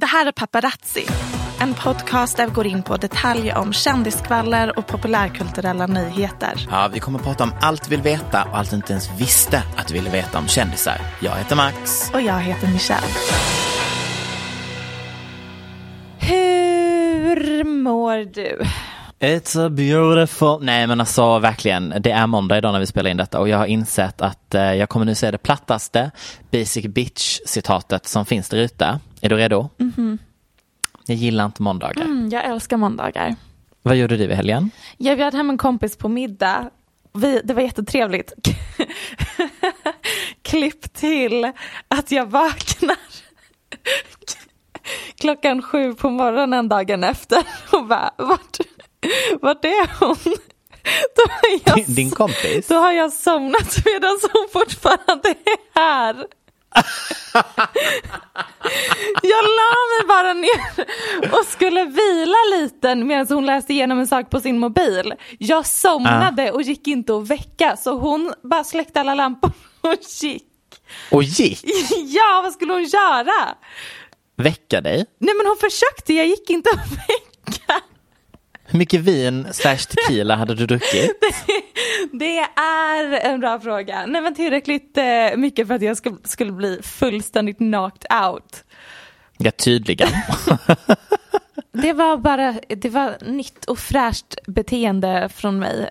Det här är Paparazzi, en podcast där vi går in på detaljer om kändiskvaller och populärkulturella nyheter. Ja, vi kommer att prata om allt vi vill veta och allt du inte ens visste att du ville veta om kändisar. Jag heter Max. Och jag heter Michelle. Hur mår du? It's a beautiful... Nej men alltså verkligen, det är måndag idag när vi spelar in detta och jag har insett att eh, jag kommer nu säga det plattaste basic bitch citatet som finns där ute. Är du redo? Jag gillar inte måndagar. Mm, jag älskar måndagar. Vad gjorde du i helgen? Jag bjöd hem en kompis på middag. Vi, det var jättetrevligt. Klipp till att jag vaknar klockan sju på morgonen dagen efter och bara, vart, vart är hon? Då har jag, Din, din kompis? Då har jag somnat medan hon fortfarande är här. Jag la mig bara ner och skulle vila lite medan hon läste igenom en sak på sin mobil. Jag somnade och gick inte att väcka så hon bara släckte alla lampor och gick. Och gick? Ja, vad skulle hon göra? Väcka dig? Nej men hon försökte, jag gick inte att väcka. Hur mycket vin slash tequila hade du druckit? Det är en bra fråga. Nej men tillräckligt eh, mycket för att jag skulle, bli fullständigt knocked out. Ja, tydligen. Det var bara, det var nytt och fräscht beteende från mig.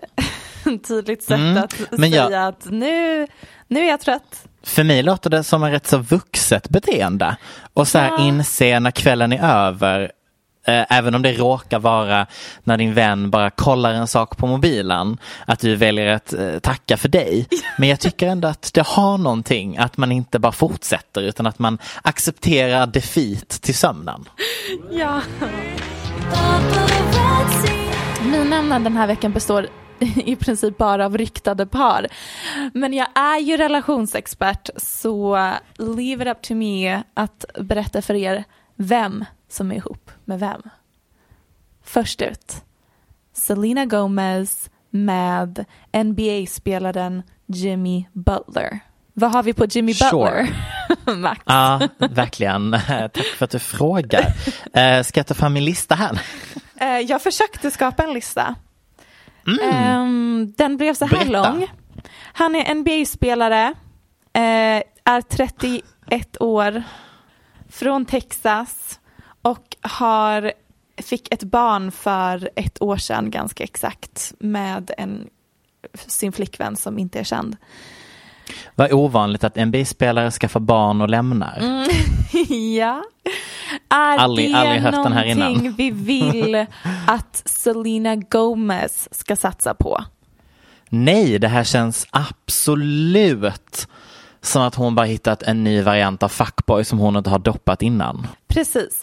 Tydligt sätt Mm, att men jag- säga att nu, nu är jag trött. För mig låter det som en rätt så vuxet beteende. Och så här Ja. inse när kvällen är över, även om det råkar vara när din vän bara kollar en sak på mobilen, att du väljer att eh, tacka för dig. Men jag tycker ändå att det har någonting, att man inte bara fortsätter utan att man accepterar defeat till sömnen. Ja. Mina ämnen den här veckan består i princip bara av ryktade par. Men jag är ju relationsexpert så leave it up to me att berätta för er vem som är ihop med vem. Först ut, Selena Gomez med NBA-spelaren Jimmy Butler. Vad har vi på Jimmy Sure. Butler? Max. Ja, verkligen. Tack för att du frågar. Eh, Ska jag ta fram min lista här? Eh, Jag försökte skapa en lista. Ehm, Den blev så här Mm. Berätta. lång. Han är NBA-spelare, eh, är 31 år, från Texas och har, fick ett barn för ett år sedan ganska exakt med en, sin flickvän som inte är känd. Vad ovanligt att NBA-spelare skaffar barn och lämnar. ja. Är Aldrig- det aldrig hört den här innan. vi vill att Selena Gomez ska satsa på? Nej, det här känns absolut som att hon bara hittat en ny variant av fuckboy som hon inte har doppat innan. Precis.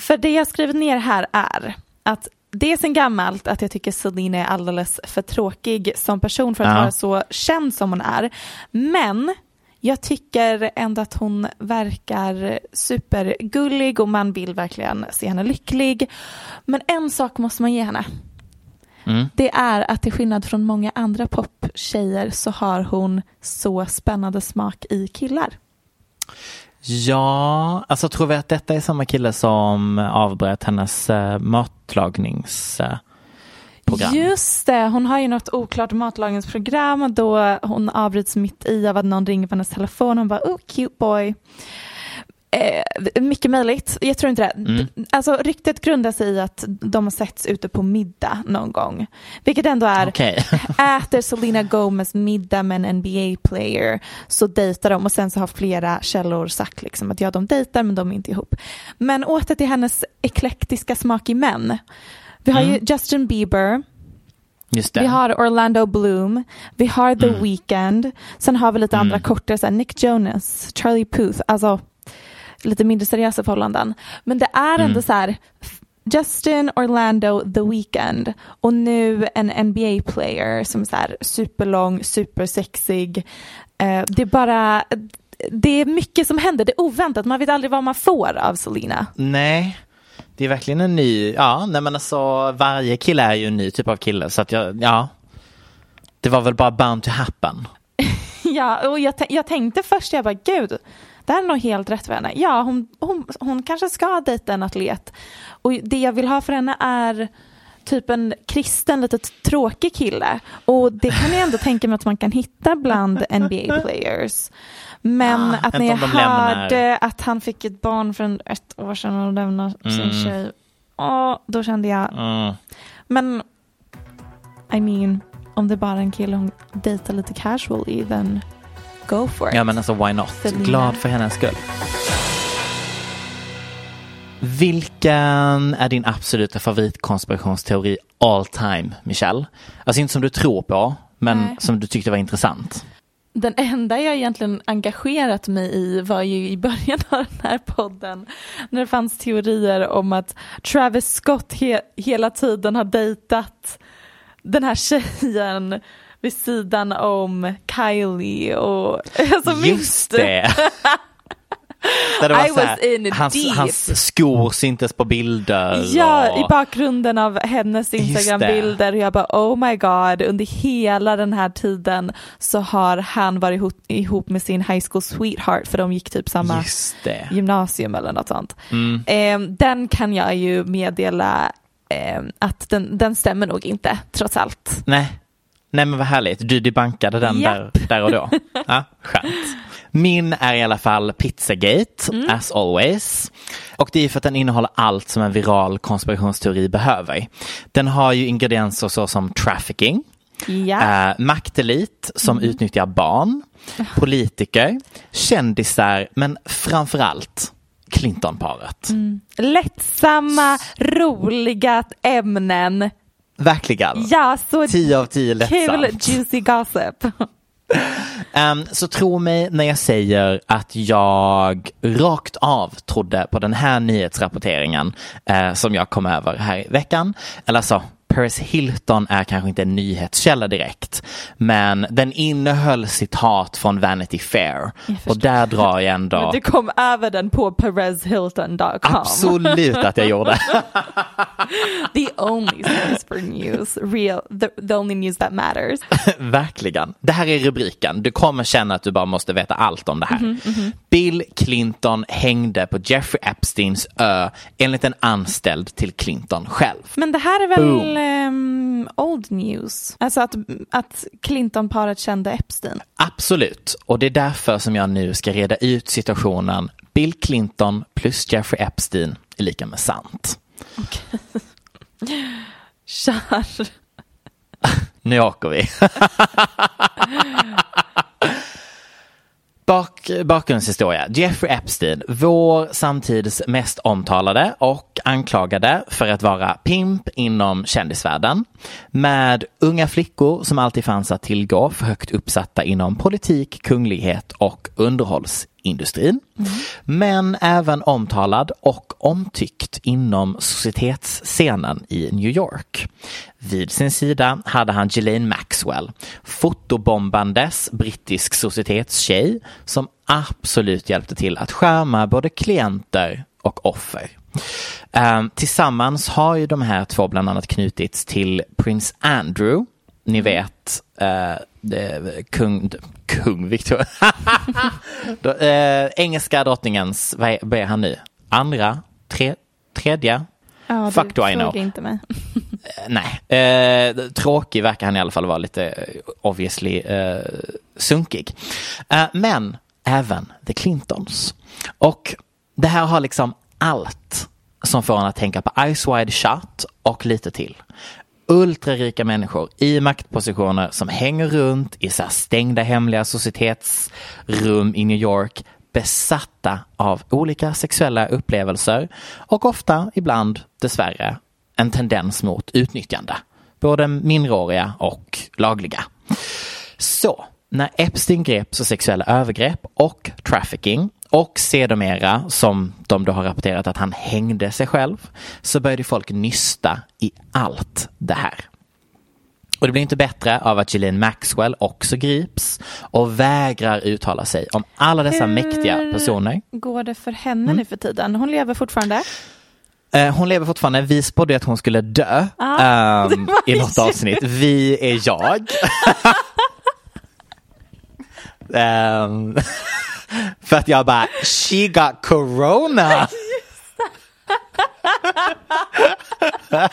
För det jag skrivit ner här är att det är sen gammalt att jag tycker Selena är alldeles för tråkig som person för att Ja. vara så känd som hon är. Men Jag tycker ändå att hon verkar supergullig och man vill verkligen se henne lycklig. Men en sak måste man ge henne. Mm. Det är att till skillnad från många andra poptjejer så har hon så spännande smak i killar. Ja, alltså tror vi att detta är samma kille som avbröt hennes uh, matlagnings... program. Just det, hon har ju något oklart matlagningsprogram då hon avbryts mitt i av att någon ringer på hennes telefon. Hon bara, oh cute boy. Eh, mycket möjligt, jag tror inte det. Mm. Alltså ryktet grundar sig i att de har setts ute på middag någon gång. Vilket ändå är, Okej. äter Selena Gomez middag med en NBA-player så dejtar de och sen så har flera källor sagt liksom att ja de dejtar men de är inte ihop. Men åter till hennes eklektiska smak i män. Vi har ju Justin Bieber, vi har Orlando Bloom, vi har The Weeknd, sen har vi lite andra kortare, så här Nick Jonas, Charlie Puth, alltså lite mindre seriösa förhållanden. Men det är ändå så här, Justin, Orlando, The Weeknd och nu en NBA-player som är så här superlång, supersexig. Eh, det är bara, det är mycket som händer, det är oväntat, man vet aldrig vad man får av Selena. Nej, det är verkligen en ny, ja, nej men alltså varje kille är ju en ny typ av kille så att jag, ja. Det var väl bara bound to happen. Ja, och jag, jag tänkte först, jag bara gud, det här är nog helt rätt för henne. Ja, hon, hon, hon kanske ska dejta en atlet. Och det jag vill ha för henne är typ en kristen, lite tråkig kille. Och det kan jag ändå tänka mig att man kan hitta bland NBA-players. Men Ah, att när jag om de lämnar. hörde att han fick ett barn för ett år sedan och lämnade sin Mm. tjej, åh, då kände jag, Mm. men I mean, om det bara är en kille hon dejtar lite casually, then go for it. Ja men alltså why not? Selena. Glad för hennes skull. Vilken är din absoluta favoritkonspirationsteori all time, Michelle? Alltså inte som du tror på, men Nej. som du tyckte var intressant. Den enda jag egentligen engagerat mig i var ju i början av den här podden när det fanns teorier om att Travis Scott he hela tiden har dejtat den här tjejen vid sidan om Kylie och alltså Just det! Där det var I så här, hans, hans skor syntes på bilder. Ja, och... i bakgrunden av hennes Instagram-bilder och jag bara oh my god, under hela den här tiden så har han varit ihop, ihop med sin high school sweetheart för de gick typ samma gymnasium eller något sånt. Mm. Eh, den kan jag ju meddela eh, att den, den stämmer nog inte trots allt. Nej. Nej men vad härligt, du debankade den där, där och då. Ja, skönt. Min är i alla fall Pizzagate, Mm. as always. Och det är för att den innehåller allt som en viral konspirationsteori behöver. Den har ju ingredienser såsom trafficking, Ja. eh, maktelit som Mm. utnyttjar barn, politiker, kändisar men framförallt Clinton-paret. Mm. Lättsamma, roliga ämnen. Verkligen. Ja, så 10 av 10 kul lättsamt. juicy gossip. Ehm, så tro mig när jag säger att jag rakt av trodde på den här nyhetsrapporteringen eh, som jag kom över här i veckan. Eller alltså, Paris Hilton är kanske inte en nyhetskälla direkt, men den innehöll citat från Vanity Fair och där drar jag ändå Men du kom över den på perezhilton.com. absolut att jag gjorde. The only source for news, real, the, the only news that matters. Verkligen. Det här är rubriken. Du kommer känna att du bara måste veta allt om det här. Bill Clinton hängde på Jeffrey Epsteins ö enligt en anställd till Clinton själv. Men det här är väl Boom. Ehm, old news? Alltså att, att Clinton-paret kände Epstein. Absolut. Och det är därför som jag nu ska reda ut situationen Bill Clinton plus Jeffrey Epstein är lika med sant. Kör. Nu åker vi. kort bakgrundshistoria. Jeffrey Epstein, vår samtids mest omtalade och anklagade för att vara pimp inom kändisvärlden. Med unga flickor som alltid fanns att tillgå för högt uppsatta inom politik, kunglighet och industrin, Mm. Men även omtalad och omtyckt inom societetsscenen i New York. Vid sin sida hade han Ghislaine Maxwell, fotobombandes brittisk societetstjej som absolut hjälpte till att skärma både klienter och offer. Um, tillsammans har ju de här två bland annat knutits till prins Andrew, ni vet uh, kung, kung Victor, uh, engelska drottningens, vad är, vad är han nu, andra, tre, tredje, Ja, Fuck do I know. inte mig. Eh, nej, eh, tråkig verkar han i alla fall vara lite eh, obviously eh, sunkig. Eh, men även The Clintons. Och det här har liksom allt som får en att tänka på Ice Wide Shut och lite till. Ultrarika människor i maktpositioner som hänger runt i så stängda hemliga societetsrum i New York besatta av olika sexuella upplevelser och ofta, ibland dessvärre, en tendens mot utnyttjande. Både minderåriga och lagliga. Så, när Epstein greps för sexuella övergrepp och trafficking och sedermera, som de då har rapporterat att han hängde sig själv, så började folk nysta i allt det här. Och det blir inte bättre av att Ghislaine Maxwell också grips och vägrar uttala sig om alla dessa Hur mäktiga personer. går det för henne mm. nu för tiden? Hon lever fortfarande? Eh, hon lever fortfarande. Vi spådde att hon skulle dö ah, um, i något avsnitt. Vi är jag. um, för att jag bara, she got corona.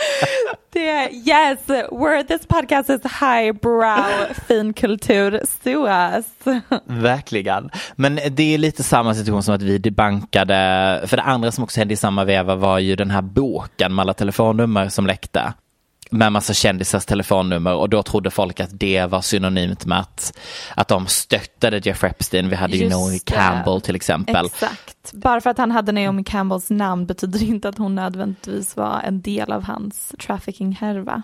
det, yes, where this podcast is highbrow finkultur SOAS. Verkligen. Men det är lite samma situation som att vi debankade, för det andra som också hände i samma veva var ju den här boken med alla telefonnummer som läckte med massa kändisars telefonnummer och då trodde folk att det var synonymt med att, att de stöttade Jeff Epstein. Vi hade Just ju Naomi Campbell till exempel. Exakt. Bara för att han hade Naomi Campbells namn betyder inte att hon nödvändigtvis var en del av hans trafficking-härva.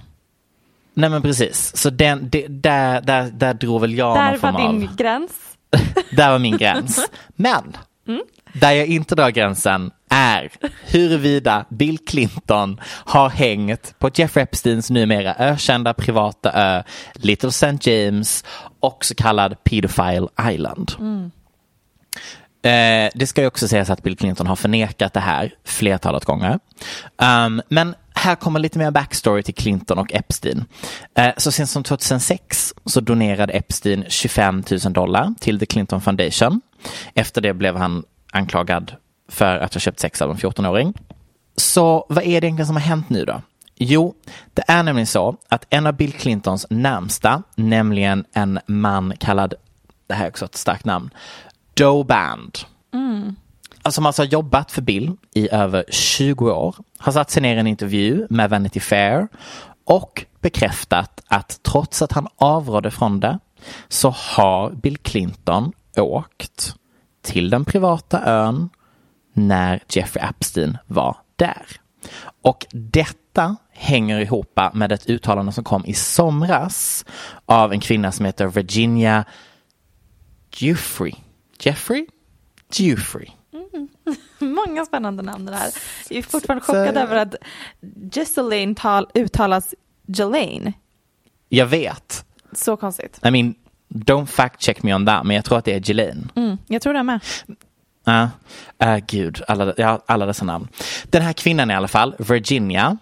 Nej men precis, så den, det, där, där, där drog väl jag Där var din av... gräns. där var min gräns. Men mm. Där jag inte drar gränsen är huruvida Bill Clinton har hängt på Jeff Epsteins numera ökända privata ö Little St. James och så kallad Pedophile Island. Mm. Eh, det ska ju också sägas att Bill Clinton har förnekat det här flertalet gånger. Um, men här kommer lite mer backstory till Clinton och Epstein. Eh, så sent som 2006 så donerade Epstein 25 000 dollar till The Clinton Foundation. Efter det blev han anklagad för att ha köpt sex av en 14-åring. Så vad är det egentligen som har hänt nu då? Jo, det är nämligen så att en av Bill Clintons närmsta, nämligen en man kallad, det här är också ett starkt namn, Joe Band. Mm. Som alltså har jobbat för Bill i över 20 år, har satt sig ner i en intervju med Vanity Fair och bekräftat att trots att han avrådde från det så har Bill Clinton åkt till den privata ön när Jeffrey Epstein var där. Och detta hänger ihop med ett uttalande som kom i somras av en kvinna som heter Virginia Giuffre. Jeffrey? Giuffre. Mm. Många spännande namn det här. Jag är fortfarande chockad Så... över att tal uttalas Jelaine. Jag vet. Så konstigt. I mean, don't fact check me on that, men jag tror att det är Ghislaine. Mm, jag tror det med. Ja, uh, uh, gud, alla, ja, alla dessa namn. Den här kvinnan i alla fall, Virginia,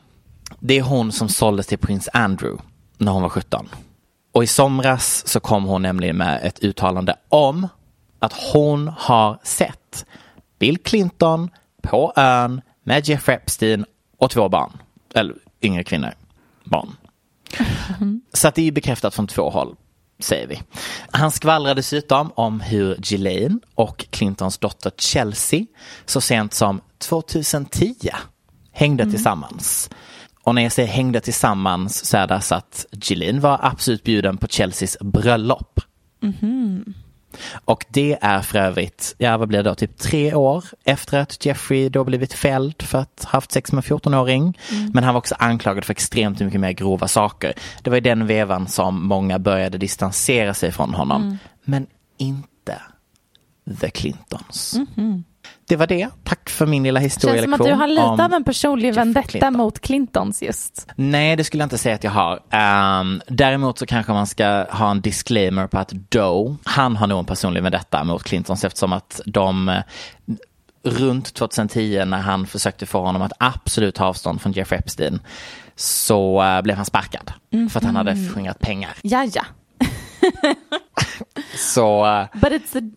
det är hon som såldes till prins Andrew när hon var 17. Och i somras så kom hon nämligen med ett uttalande om att hon har sett Bill Clinton på ön med Jeff Epstein och två barn. Eller yngre kvinnor. Barn. Så att det är bekräftat från två håll säger vi. Han skvallrar dessutom om hur Ghislaine och Clintons dotter Chelsea så sent som 2010 hängde mm. tillsammans. Och när jag säger hängde tillsammans så är det så att Ghislaine var absolut bjuden på Chelseas bröllop. Mm. Och det är för övrigt, ja vad blir det då, typ tre år efter att Jeffrey då blivit fälld för att ha haft sex med 14-åring. Mm. Men han var också anklagad för extremt mycket mer grova saker. Det var i den vevan som många började distansera sig från honom. Mm. Men inte The Clintons. Det var det. Tack för min lilla Känns som att historielektion. du har lite av en personlig vendetta Clinton. mot Clintons just. Nej, det skulle jag inte säga att jag har. Ehm, däremot så kanske man ska ha en disclaimer på att Doe, han har nog en personlig med detta mot Clintons eftersom att de eh, runt 2010 när han försökte få honom att absolut ta avstånd från Jeffrey Epstein så eh, blev han sparkad för att han hade förskingrat pengar. Ja, ja. Så eh, But it's a,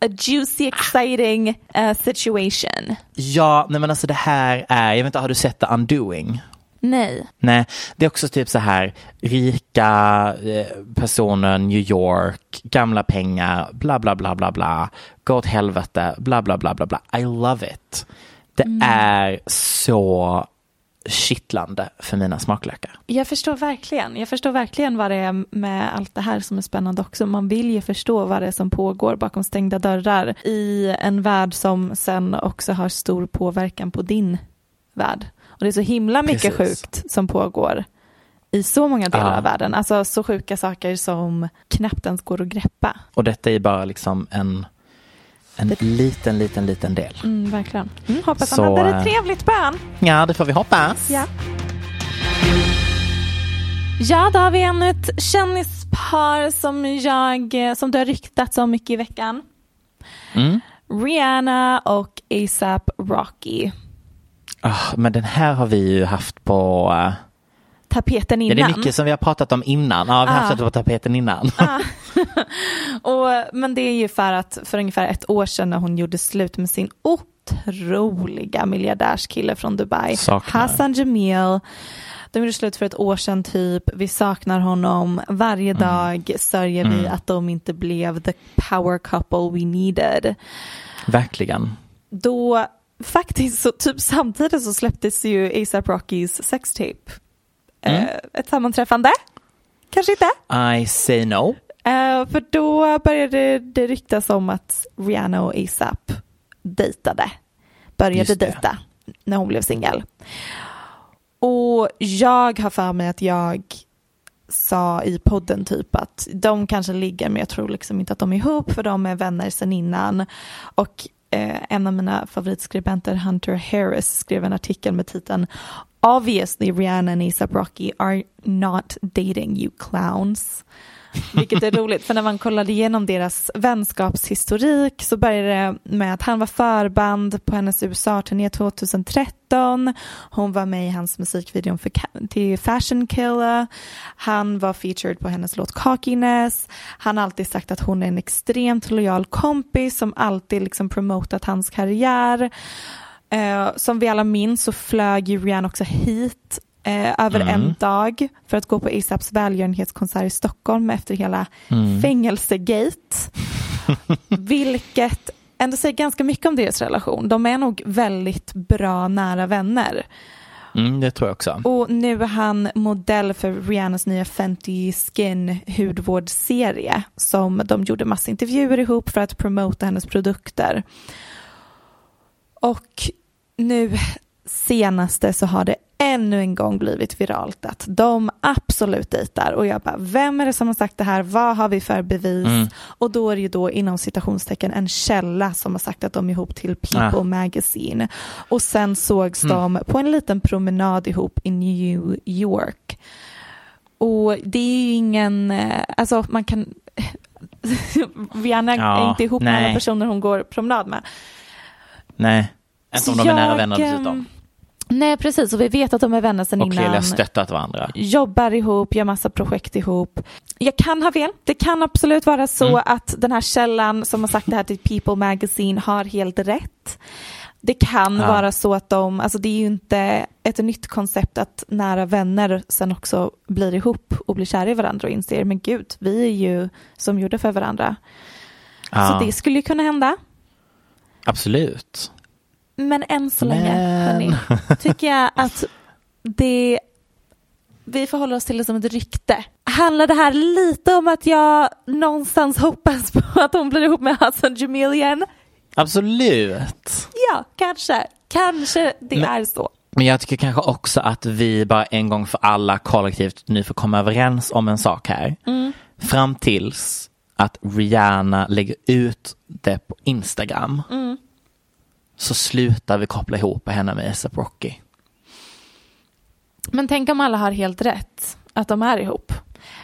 a juicy, exciting uh, situation. ja, nej men alltså det här är, jag vet inte, har du sett The Undoing? Nej. Nej, det är också typ så här rika eh, personer, New York, gamla pengar, bla bla bla bla bla, gå åt helvete, bla bla bla bla bla. I love it. Det är så kittlande för mina smaklökar. Jag förstår verkligen. Jag förstår verkligen vad det är med allt det här som är spännande också. Man vill ju förstå vad det är som pågår bakom stängda dörrar i en värld som sen också har stor påverkan på din värld. Och det är så himla mycket Precis. sjukt som pågår i så många delar Ja. av världen. Alltså så sjuka saker som knappt ens går att greppa. Och detta är bara liksom en, en liten, liten, liten del. Mm, verkligen. Mm, hoppas Så, han hade eh, det trevligt barn. Ja, det får vi hoppas. Ja. Ja, då har vi ännu ett kännispar som jag, som det har ryktats om mycket i veckan. Mm. Rihanna och ASAP Rocky. Ah, men den här har vi ju haft på... eh, Tapeten Ja, innan. det är mycket som vi har pratat om innan. Ja, vi har haft Ah. det på tapeten innan. och, men det är ju för att för ungefär ett år sedan när hon gjorde slut med sin otroliga miljardärskille från Dubai, Saknar. Hassan Jamil. De gjorde slut för ett år sedan typ. Vi saknar honom. Varje Mm. dag sörjer vi att de inte blev the power couple we needed. Verkligen. Då faktiskt så typ samtidigt så släpptes ju ASAP Rockys sextape. Mm. Eh, ett sammanträffande? Kanske inte? I say no. Eh, för då började det ryktas om att Rihanna och ASAP dejtade. Började dejta när hon blev singel. Och jag har för mig att jag sa i podden typ att de kanske ligger men jag tror liksom inte att de är ihop för de är vänner sedan innan. Och eh, en av mina favoritskribenter Hunter Harris skrev en artikel med titeln Obviously Rihanna and ASAP Rocky are not dating you clowns. Vilket är roligt, för när man kollade igenom deras vänskapshistorik så började det med att han var förband på hennes USA-turné 2013. Hon var med i hans musikvideo för, till Fashion Killer. Han var featured på hennes låt Cockiness. Han har alltid sagt att hon är en extremt lojal kompis som alltid liksom promotat hans karriär. Eh, som vi alla minns så flög ju Rihanna också hit eh, över en dag för att gå på ASAPs välgörenhetskonsert i Stockholm efter hela fängelsegate. Vilket ändå säger ganska mycket om deras relation. De är nog väldigt bra nära vänner. Mm, det tror jag också. Och nu är han modell för Rihannas nya Fenty Skin hudvårdsserie som de gjorde massa intervjuer ihop för att promota hennes produkter. Och nu senaste så har det ännu en gång blivit viralt att de absolut dejtar. Och jag bara vem är det som har sagt det här? Vad har vi för bevis? Och då är det ju då inom citationstecken en källa som har sagt att de är ihop till People Ah. Magazine. Och sen sågs de på en liten promenad ihop i New York. Och det är ju ingen eh, alltså man kan Rihanna är Ja, inte ihop med nej. alla personer hon går promenad med. Nej, inte Så om de är nära vänner ehm, dessutom. Nej, precis. Och vi vet att de är vänner sedan Och innan. har stöttat varandra. Jobbar ihop, gör massa projekt ihop. Jag kan ha fel. Det kan absolut vara så Mm. att den här källan som har sagt det här till People Magazine har helt rätt. Det kan Ja. vara så att de, alltså det är ju inte ett nytt koncept att nära vänner sen också blir ihop och blir kära i varandra och inser, men gud, vi är ju som gjorda för varandra. Ja, Så det skulle ju kunna hända. Absolut. Men än så länge, Men- hörni, tycker jag att det vi förhåller oss till det som ett rykte. handlar det här lite om att jag någonstans hoppas på att hon blir ihop med Hassan Jamil igen? Absolut. Ja, kanske. Kanske det Men- är så. Men jag tycker kanske också att vi bara en gång för alla kollektivt nu får komma överens om en sak här. Fram tills att Rihanna lägger ut det på Instagram. Så slutar vi koppla ihop henne med ASAP Rocky. Men tänk om alla har helt rätt, att de är ihop.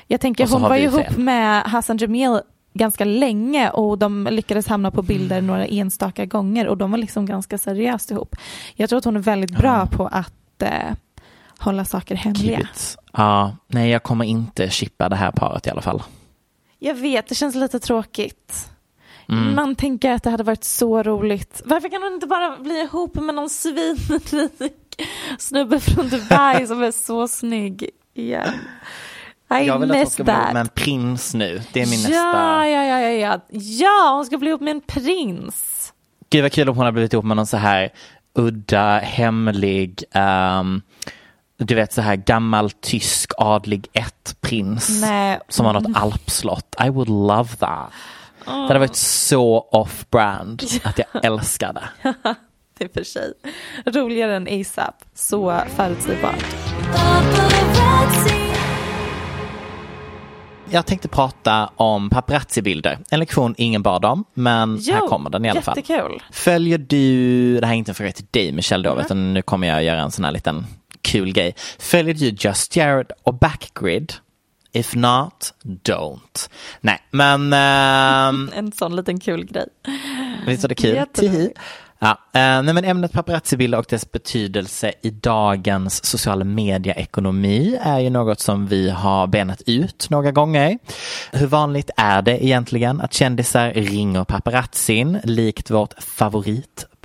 Jag tänker hon var ihop fel. med Hassan Jamil ganska länge och de lyckades hamna på bilder några enstaka gånger och de var liksom ganska seriöst ihop. Jag tror att hon är väldigt bra på att eh, hålla saker hemliga. Ja, nej jag kommer inte chippa det här paret i alla fall. Jag vet, det känns lite tråkigt. Mm. Man tänker att det hade varit så roligt. Varför kan hon inte bara bli ihop med någon svinrik snubbe från Dubai som är så snygg igen? I Jag vill att hon ska bli ihop that. med en prins nu. Det är min ja, nästa. ja, ja, ja, ja. Ja, hon ska bli ihop med en prins. Gud vad kul om hon har blivit ihop med någon så här udda, hemlig, ehm, du vet så här gammal tysk adlig ett-prins. Nej. Som har något alpslott. I would love that. Det hade varit så off-brand att jag älskar det. Det är för sig roligare än ASAP. Så förutsägbart. Jag tänkte prata om paparazzi-bilder. En lektion ingen bad om, men här kommer den i alla fall. Jättekul. Följer du, det här är inte en fråga till dig Michelle då, utan nu kommer jag göra en sån här liten kul grej. Följer du Just Jared och Backgrid? If not, don't. Nej, men ehm, En sån liten kul grej. visst är det kul? Tihi. Ja, eh, nej, men ämnet paparazzi-bilder och dess betydelse i dagens sociala media-ekonomi är ju något som vi har benat ut några gånger. Hur vanligt är det egentligen att kändisar ringer paparazzin likt vårt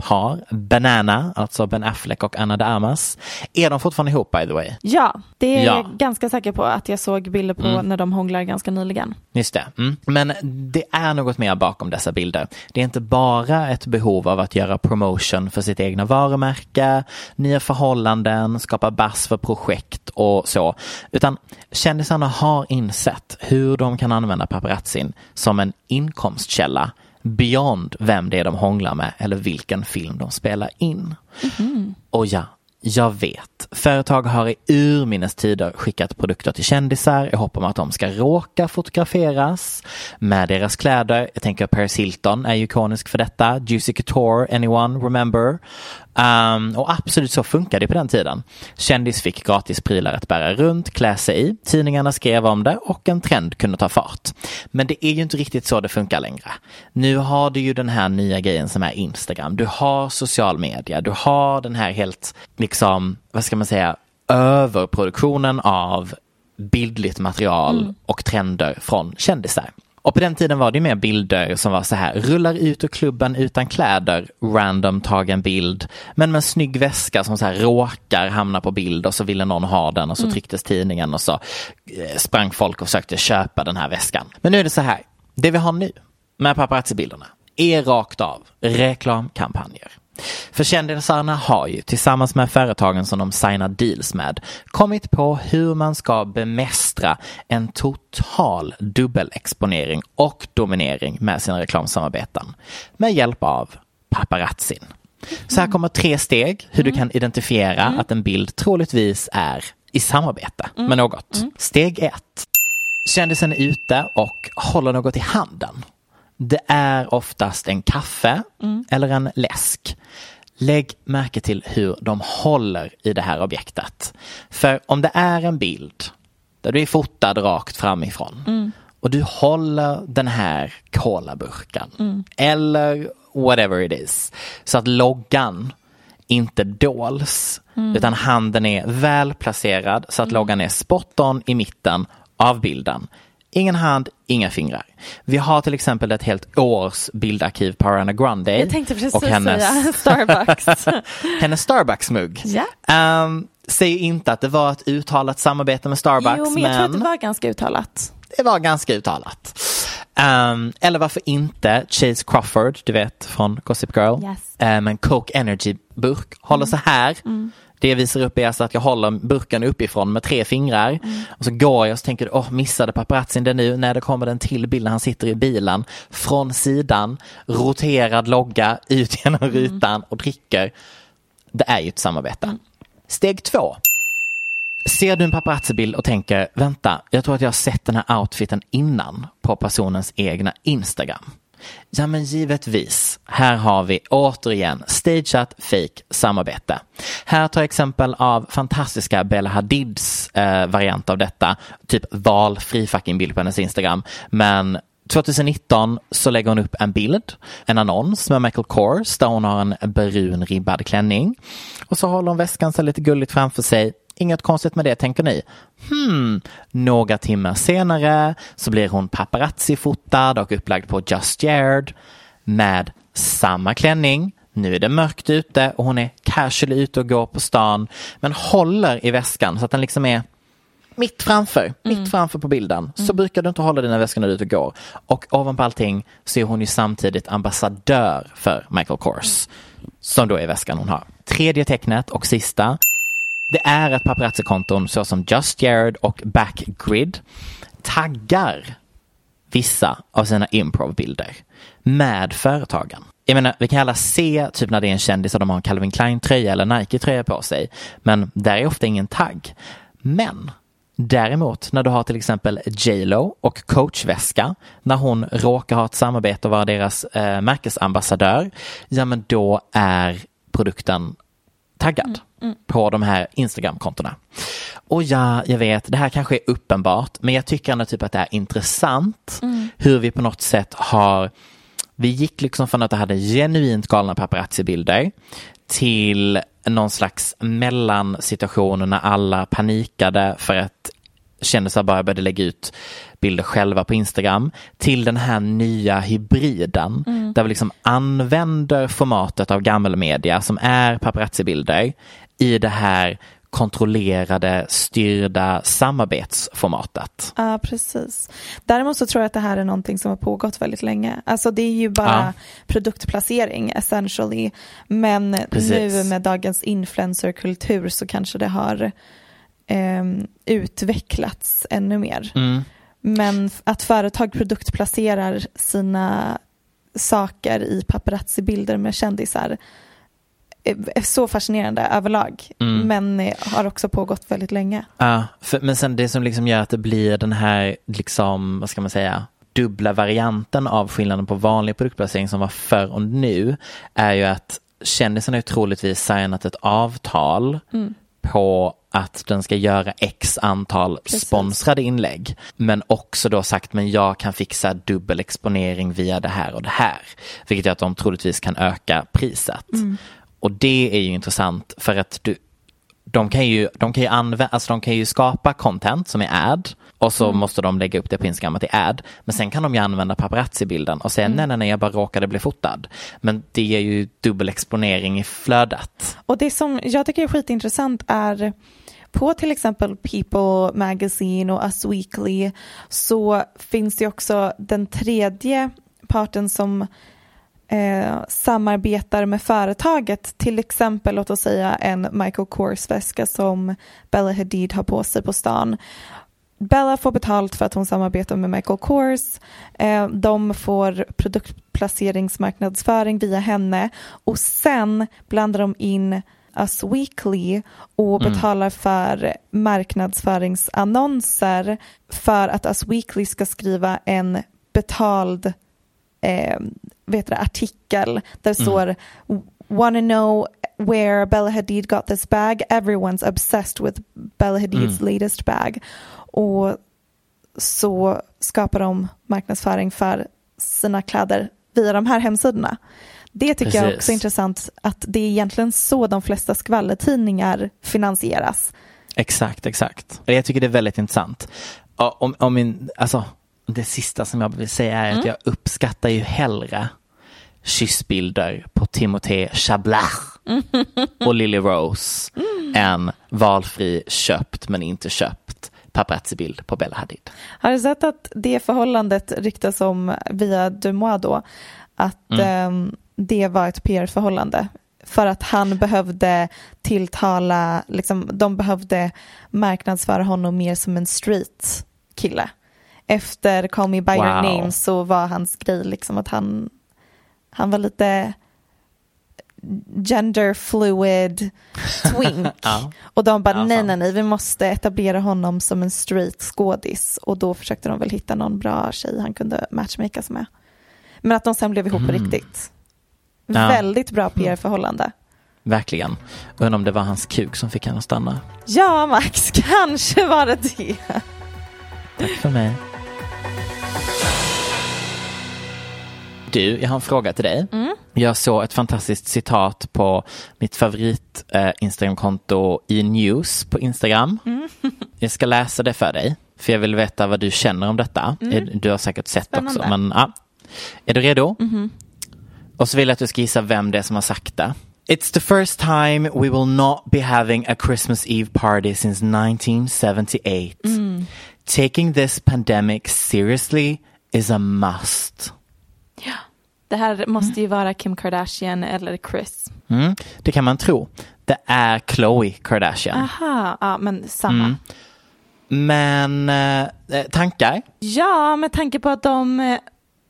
favoritpar Banana, alltså Ben Affleck och Anna de Armas? Är de fortfarande ihop by the way? Ja, det är Ja. jag ganska säker på att jag såg bilder på när de hånglar ganska nyligen. Just det. Mm. Men det är något mer bakom dessa bilder. Det är inte bara ett behov av att göra promotion för sitt egna varumärke, nya förhållanden, skapa bass för projekt och så. Utan kändisarna har insett hur de kan använda paparazzin som en inkomstkälla beyond vem det är de hånglar med eller vilken film de spelar in. Och ja, jag vet. Företag har i urminnes tider skickat produkter till kändisar i hopp om att de ska råka fotograferas med deras kläder. Jag tänker Paris Hilton är ju ikonisk för detta. Juicy Couture, anyone remember? Um, och absolut så funkar det på den tiden. Kändis fick gratis prylar att bära runt, klä sig i. Tidningarna skrev om det och en trend kunde ta fart. Men det är ju inte riktigt så det funkar längre. Nu har du ju den här nya grejen som är Instagram. Du har social media. Du har den här helt, liksom, vad ska man säga, överproduktionen av bildligt material och trender från kändisar. Och på den tiden var det mer bilder som var så här, rullar ut ur klubben utan kläder, random tagen bild, men med en snygg väska som så här råkar hamna på bild och så ville någon ha den och så trycktes tidningen och så eh, sprang folk och försökte köpa den här väskan. Men nu är det så här, det vi har nu med paparazzi-bilderna är rakt av reklamkampanjer. För kändisarna har ju tillsammans med företagen som de signar deals med kommit på hur man ska bemästra en total dubbelexponering och dominering med sina reklamsamarbeten med hjälp av paparazzin. Så här kommer tre steg hur du kan identifiera att en bild troligtvis är i samarbete med något. Steg ett. Kändisen är ute och håller något i handen. Det är oftast en kaffe eller en läsk. Lägg märke till hur de håller i det här objektet. För om det är en bild där du är fotad rakt framifrån och du håller den här colaburken eller whatever it is så att loggan inte dols utan handen är väl placerad så att loggan är spot on i mitten av bilden. Ingen hand, inga fingrar. Vi har till exempel ett helt års bildarkiv på Ariana Grande. Jag tänkte precis och hennes, säga Starbucks. hennes Starbucks-mugg. Ja. Ehm, säger inte att det var ett uttalat samarbete med Starbucks, jo, men jag tror att det var ganska uttalat. det var ganska uttalat. Ehm, eller varför inte Chase Crawford, du vet från Gossip Girl, Yes. med en Coke Energy-burk, håller så här. Det jag visar upp är alltså att jag håller burken uppifrån med tre fingrar och så går jag och så tänker åh missade paparazzin det nu? Nej, det kommer den till bilden, han sitter i bilen från sidan, roterad logga ut genom rutan och dricker. Det är ju ett samarbete. Steg två. Ser du en paparazzi-bild och tänker, vänta, jag tror att jag har sett den här outfiten innan på personens egna Instagram. Ja men givetvis, här har vi återigen stageat fake samarbete. Här tar jag exempel av fantastiska Bella Hadids eh, variant av detta, typ valfri fucking bild på hennes Instagram. Men 2019 så lägger hon upp en bild, en annons med Michael Kors där hon har en brun ribbad klänning. Och så håller hon väskan så lite gulligt framför sig. Inget konstigt med det tänker ni. Hmm, några timmar senare så blir hon paparazzi-fotad och upplagd på Just Jared med samma klänning. Nu är det mörkt ute och hon är casually ute och går på stan men håller i väskan så att den liksom är mitt framför, mitt framför på bilden. Så brukar du inte hålla dina väskor när du är ute och går. Och ovanpå allting så är hon ju samtidigt ambassadör för Michael Kors. Som då är väskan hon har. Tredje tecknet och sista. Det är att paparazzi-konton såsom Just Jared och Backgrid taggar vissa av sina improvbilder med företagen. Jag menar, vi kan alla se typ när det är en kändis och de har en Calvin Klein-tröja eller Nike-tröja på sig. Men där är ofta ingen tagg. Men Däremot när du har till exempel J Lo och coachväska, när hon råkar ha ett samarbete och vara deras eh, märkesambassadör, ja men då är produkten taggad på de här Instagram-kontona. Och ja, jag vet, det här kanske är uppenbart, men jag tycker ändå typ att det är intressant hur vi på något sätt har vi gick liksom från att det hade genuint galna paparazzi-bilder till någon slags mellansituation när alla panikade för att kändisar bara började lägga ut bilder själva på Instagram till den här nya hybriden där vi liksom använder formatet av gammelmedia som är paparazzi-bilder i det här kontrollerade, styrda samarbetsformatet. Ja, precis. Däremot så tror jag att det här är någonting som har pågått väldigt länge. Alltså det är ju bara Ja. produktplacering essentially. Men Precis. nu med dagens influencerkultur så kanske det har ehm, utvecklats ännu mer. Mm. Men att företag produktplacerar sina saker i paparazzi-bilder med kändisar är så fascinerande överlag. Mm. Men eh, har också pågått väldigt länge. Ja, för, men sen det som liksom gör att det blir den här, liksom, vad ska man säga, dubbla varianten av skillnaden på vanlig produktplacering som var förr och nu är ju att kändisen har ju troligtvis signat ett avtal på att den ska göra x antal Precis. sponsrade inlägg. Men också då sagt, men jag kan fixa dubbel exponering via det här och det här. Vilket gör att de troligtvis kan öka priset. Och det är ju intressant för att du, de kan ju, de kan ju använda, alltså de kan ju skapa content som är ad och så måste de lägga upp det på Instagram att det är ad. Men sen kan de ju använda paparazzi-bilden och säga nej, nej, nej, jag bara råkade bli fotad. Men det ger ju dubbel exponering i flödet. Och det som jag tycker är skitintressant är på till exempel People Magazine och Us Weekly så finns det också den tredje parten som eh, samarbetar med företaget. Till exempel låt oss säga en Michael Kors väska som Bella Hadid har på sig på stan. Bella får betalt för att hon samarbetar med Michael Kors. Eh, de får produktplaceringsmarknadsföring via henne och sen blandar de in Us Weekly och betalar för marknadsföringsannonser för att Us Weekly ska skriva en betald eh, vet du, artikel där det står Wanna know where Bella Hadid got this bag? Everyone's obsessed with Bella Hadids latest bag. Och så skapar de marknadsföring för sina kläder via de här hemsidorna. Det tycker jag Precis. också är intressant att det är egentligen så de flesta skvallertidningar finansieras. Exakt, exakt. Jag tycker det är väldigt intressant. Om, om min, alltså, det sista som jag vill säga är att jag uppskattar ju hellre kyssbilder på Timothée Chablat och Lily Rose än valfri köpt men inte köpt paparazzi-bild på Bella Hadid. Har du sett att det förhållandet ryktas om via Dumois då? Att ehm, det var ett PR-förhållande för att han behövde tilltala, liksom, de behövde marknadsföra honom mer som en street kille. Efter Call Me By Your Wow. Name så var hans grej liksom att han, han var lite gender fluid twink. Ja. Och de bara Ja, nej nej nej vi måste etablera honom som en street skådis och då försökte de väl hitta någon bra tjej han kunde matchmakas med. Men att de sen blev ihop på Mm. riktigt. Ja. Väldigt bra PR-förhållande. Verkligen. Undrar om det var hans kuk som fick henne att stanna. Ja Max, kanske var det det. Tack för mig. Du, jag har en fråga till dig. Jag såg ett fantastiskt citat på mitt favorit eh, Instagramkonto i News på Instagram. Jag ska läsa det för dig, för jag vill veta vad du känner om detta. Eh, Du har säkert sett Spännande. också, men ja. Är du redo? Och så vill jag att du ska gissa vem det är som har sagt det. It's the first time we will not be having a Christmas Eve party since 1978. Taking this pandemic seriously is a must. Det här måste ju vara Kim Kardashian eller Chris. Mm, det kan man tro. Det är Khloe Kardashian. Aha, ja men samma. Men eh, eh, tankar? Ja, med tanke på att de eh,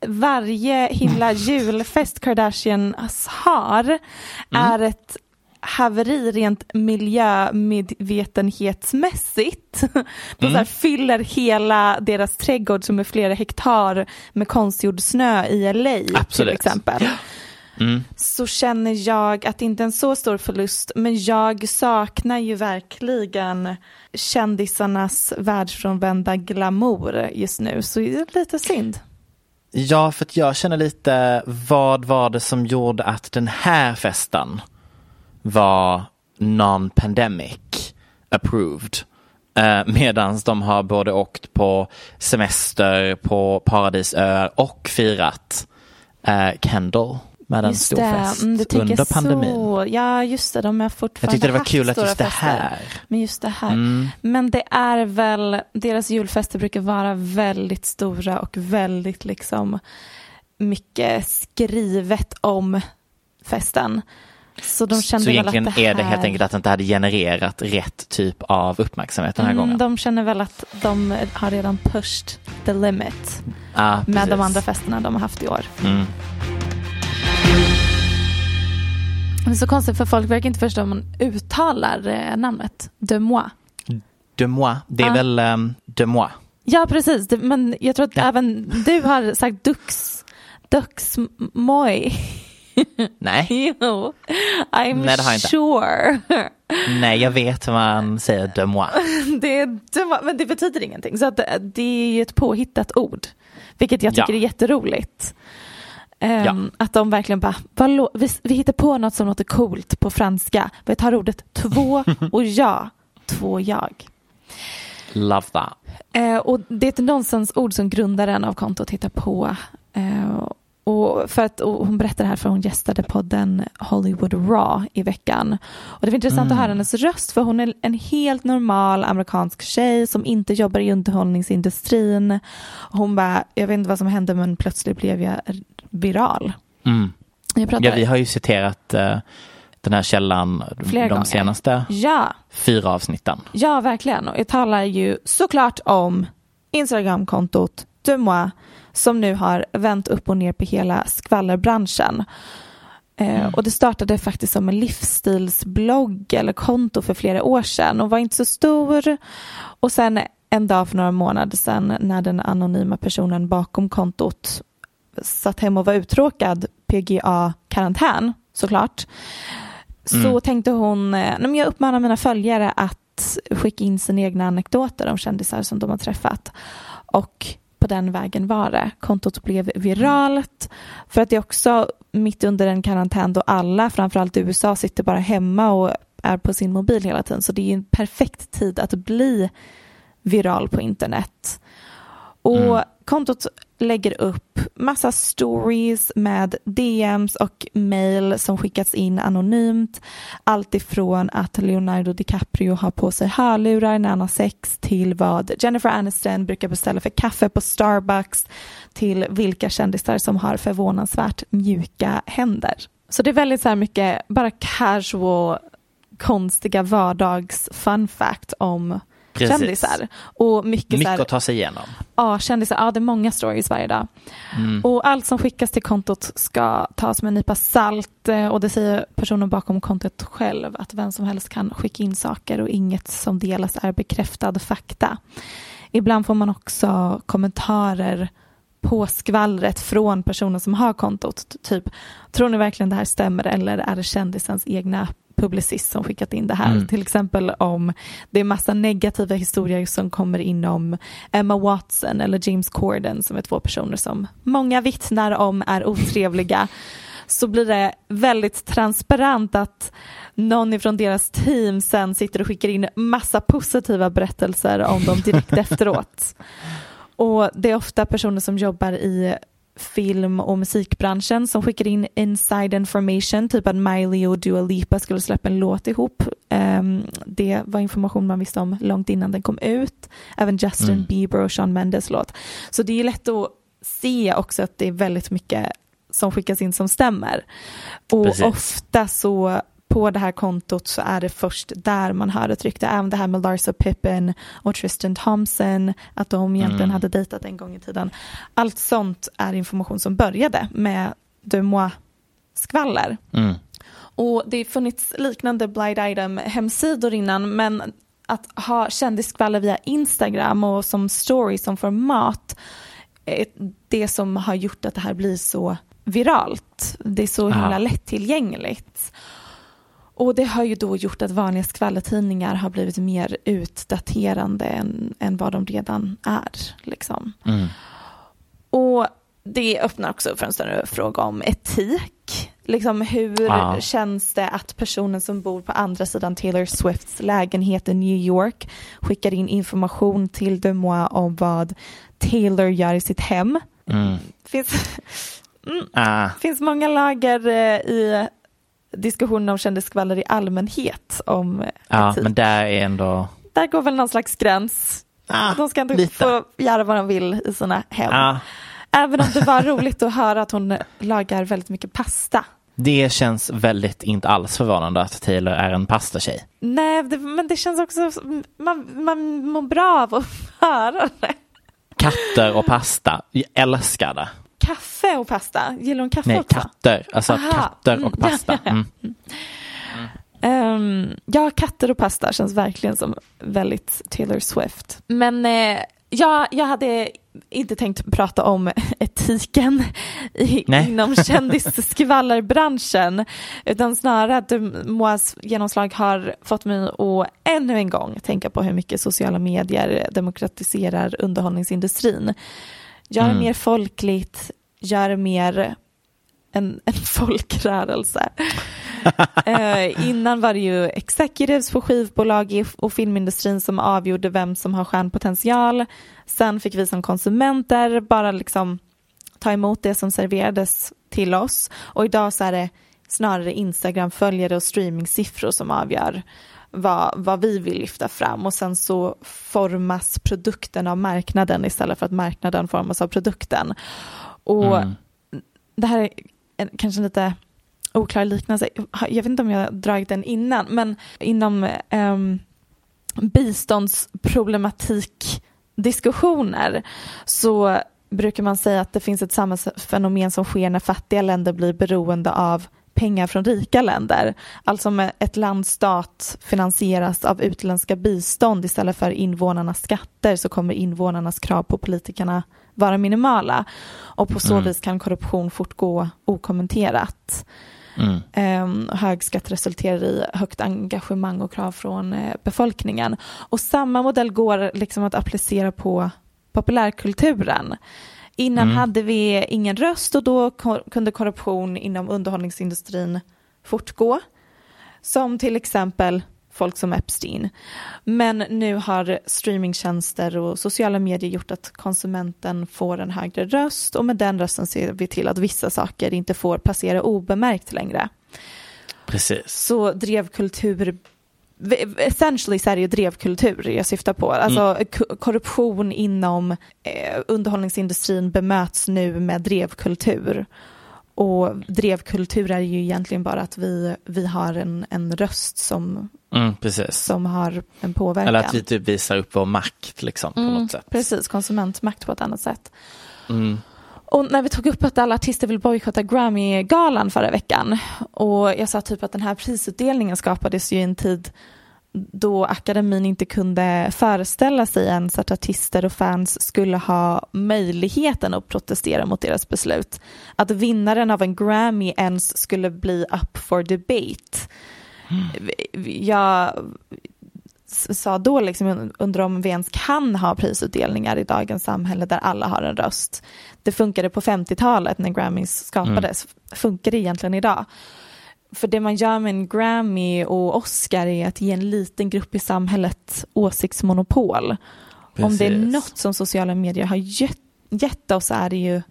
varje himla julfest Kardashians har är ett haveri rent miljömedvetenhetsmässigt. De så här fyller hela deras trädgård som är flera hektar med konstgjord snö i LA till Absolut. exempel. Så känner jag att det inte är en så stor förlust men jag saknar ju verkligen kändisarnas världsfrånvända glamour just nu så det är lite synd. Ja, för att jag känner lite, vad var det som gjorde att den här festen var non-pandemic approved? Eh, Medan de har både åkt på semester på paradisöar och firat eh, Kendall med en stor fest mm, du tänker under pandemin. Så. Ja, just det, de har Jag fortfarande tyckte det var kul att just det här. Men just det här. Mm. Men det är väl, deras julfester brukar vara väldigt stora och väldigt liksom mycket skrivet om festen. Så de kände Så väl egentligen att det här... är det helt enkelt att det inte hade genererat rätt typ av uppmärksamhet den här Mm, gången. De känner väl att de har redan pushed the limit Ja, med precis. de andra festerna de har haft i år. Mm. Det är så konstigt för folk verkar inte förstå hur man uttalar eh, namnet. De moi. De moi, det är Ja. väl um, de moi. Ja, precis. Men jag tror att Ja. även du har sagt dux. Dux moi. Nej, Jo. I'm Nej, det har jag inte. sure. nej jag vet hur man säger de moi. Det är, de- men det betyder ingenting. Så att det, är ju ett påhittat ord. Vilket jag tycker Ja. är jätteroligt. Ehm, Ja. Att de verkligen bara, vad vi, vi hittar på något som låter coolt på franska. Vi tar ordet två och ja. Två jag. Love that. Eh, och det är ett nonsensord som grundaren av kontot hittar på. Eh, och för att, och hon berättar här för hon gästade podden Hollywood Raw i veckan. Och det var intressant att höra hennes röst för hon är en helt normal amerikansk tjej som inte jobbar i underhållningsindustrin. Hon bara, jag vet inte vad som hände men plötsligt blev jag viral. Mm. Jag pratar, Ja, vi har ju citerat eh, den här källan Flera de gånger. senaste ja, fyra avsnitten. Ja, verkligen. Och jag talar ju såklart om Instagramkontot Demois som nu har vänt upp och ner på hela skvallerbranschen. Eh, och det startade faktiskt som en livsstilsblogg eller konto för flera år sedan och var inte så stor. Och sen en dag för några månader sedan när den anonyma personen bakom kontot satt hemma och var uttråkad, PGA-karantän såklart, så tänkte hon, eh, men jag uppmanar mina följare att skicka in sina egna anekdoter om kändisar som de har träffat. Och på den vägen var det. Kontot blev viralt för att det är också mitt under en karantän då alla, framförallt i USA, sitter bara hemma och är på sin mobil hela tiden. Så det är en perfekt tid att bli viral på internet. Och kontot lägger upp massa stories med DMs och mail som skickats in anonymt. Allt ifrån att Leonardo DiCaprio har på sig hörlurar när han har sex till vad Jennifer Aniston brukar beställa för kaffe på Starbucks till vilka kändisar som har förvånansvärt mjuka händer. Så det är väldigt så här mycket bara casual, konstiga vardags fun fact om Precis. kändisar. Och mycket, Mycket så här, att ta sig igenom. Ja, kändisar, ja det är många stories varje dag. Och allt som skickas till kontot ska tas med en nypa salt eh, och det säger personen bakom kontot själv att vem som helst kan skicka in saker och inget som delas är bekräftad fakta. Ibland får man också kommentarer på skvallret från personen som har kontot. Typ, tror ni verkligen det här stämmer eller är det kändisens egna publicist som skickat in det här? Mm. Till exempel om det är massa negativa historier som kommer in om Emma Watson eller James Corden som är två personer som många vittnar om är otrevliga så blir det väldigt transparent att någon ifrån deras team sen sitter och skickar in massa positiva berättelser om dem direkt efteråt. Och det är ofta personer som jobbar i film och musikbranschen som skickar in inside information, typ att Miley och Dua Lipa skulle släppa en låt ihop. Ehm, det var information man visste om långt innan den kom ut. Även Justin Mm. Bieber och Shawn Mendes låt. Så det är lätt att se också att det är väldigt mycket som skickas in som stämmer. Och Precis. ofta så på det här kontot så är det först där man hör ett rykte. Även det här med Larsa Pippen och Tristan Thompson, att de egentligen Mm. hade dejtat en gång i tiden. Allt sånt är information som började med de moi-skvaller. Mm. Och det har funnits liknande blind item hemsidor innan men att ha kändisskvaller via Instagram och som story som format det som har gjort att det här blir så viralt. Det är så himla lättillgängligt. Och det har ju då gjort att vanliga skvallertidningar har blivit mer utdaterande än, än vad de redan är. Liksom. Mm. Och det öppnar också för en större fråga om etik. Liksom hur Ja. känns det att personen som bor på andra sidan Taylor Swifts lägenhet i New York skickar in information till de moi om vad Taylor gör i sitt hem? Mm. finns, Ah, finns många lager eh, i diskussionen om kändisskvaller i allmänhet om ja, etik. men där är ändå... Där går väl någon slags gräns. Ah, De ska inte lite. få göra vad de vill i sina hem. Ah, Även om det var roligt att höra att hon lagar väldigt mycket pasta. det känns väldigt inte alls förvånande att Taylor är en pastatjej. Nej, det, men det känns också, man, man mår bra av att höra det. Katter och pasta, jag älskar det. Kaffe och pasta, gillar hon kaffe Nej, också? katter. Alltså Aha. katter och pasta. Mm. Ehm, ja, katter och pasta känns verkligen som väldigt Taylor Swift. Men eh, ja, jag hade inte tänkt prata om etiken i, Nej. inom kändisskvallerbranschen utan snarare att Moas genomslag har fått mig att ännu en gång tänka på hur mycket sociala medier demokratiserar underhållningsindustrin. Gör Mm. mer folkligt, gör mer en, en folkrörelse. Eh, innan var det ju executives på skivbolag och filmindustrin som avgjorde vem som har stjärnpotential. Sen fick vi som konsumenter bara liksom ta emot det som serverades till oss. Och idag så är det snarare Instagram-följare och streamingsiffror som avgör vad, vad vi vill lyfta fram och sen så formas produkten av marknaden istället för att marknaden formas av produkten. Och Mm. det här är en, kanske en lite oklar liknelse. Jag vet inte om jag dragit den innan, men inom um, biståndsproblematik diskussioner så brukar man säga att det finns ett samhällsfenomen som sker när fattiga länder blir beroende av pengar från rika länder. Alltså om ett lands stat finansieras av utländska bistånd istället för invånarnas skatter så kommer invånarnas krav på politikerna vara minimala och på så Mm. vis kan korruption fortgå okommenterat. Mm. Um, hög skatt resulterar i högt engagemang och krav från eh, befolkningen. Och samma modell går liksom att applicera på populärkulturen. Innan Mm. hade vi ingen röst och då kunde korruption inom underhållningsindustrin fortgå. Som till exempel folk som Epstein. Men nu har streamingtjänster och sociala medier gjort att konsumenten får en högre röst och med den rösten ser vi till att vissa saker inte får passera obemärkt längre. Precis. Så drevkultur Essentially så är det ju drevkultur jag syftar på. Alltså k- korruption inom eh, underhållningsindustrin bemöts nu med drevkultur. och drevkultur är ju egentligen bara att vi, vi har en, en röst som, Mm, som har en påverkan. Eller att vi typ visar upp vår makt liksom på Mm, något sätt. Precis, konsumentmakt på ett annat sätt. Mm. Och när vi tog upp att alla artister vill bojkotta Grammy-galan förra veckan och jag sa typ att den här prisutdelningen skapades ju i en tid då akademin inte kunde föreställa sig ens att artister och fans skulle ha möjligheten att protestera mot deras beslut. Att vinnaren av en Grammy ens skulle bli up for debate. Jag s- sa då liksom undrar om vi ens kan ha prisutdelningar i dagens samhälle där alla har en röst. Det funkade på 50-talet när Grammys skapades. Funkar det egentligen idag? För det man gör med en Grammy och Oscar är att ge en liten grupp i samhället åsiktsmonopol. Om det är Precis. något som sociala medier har gett, gett oss är det ju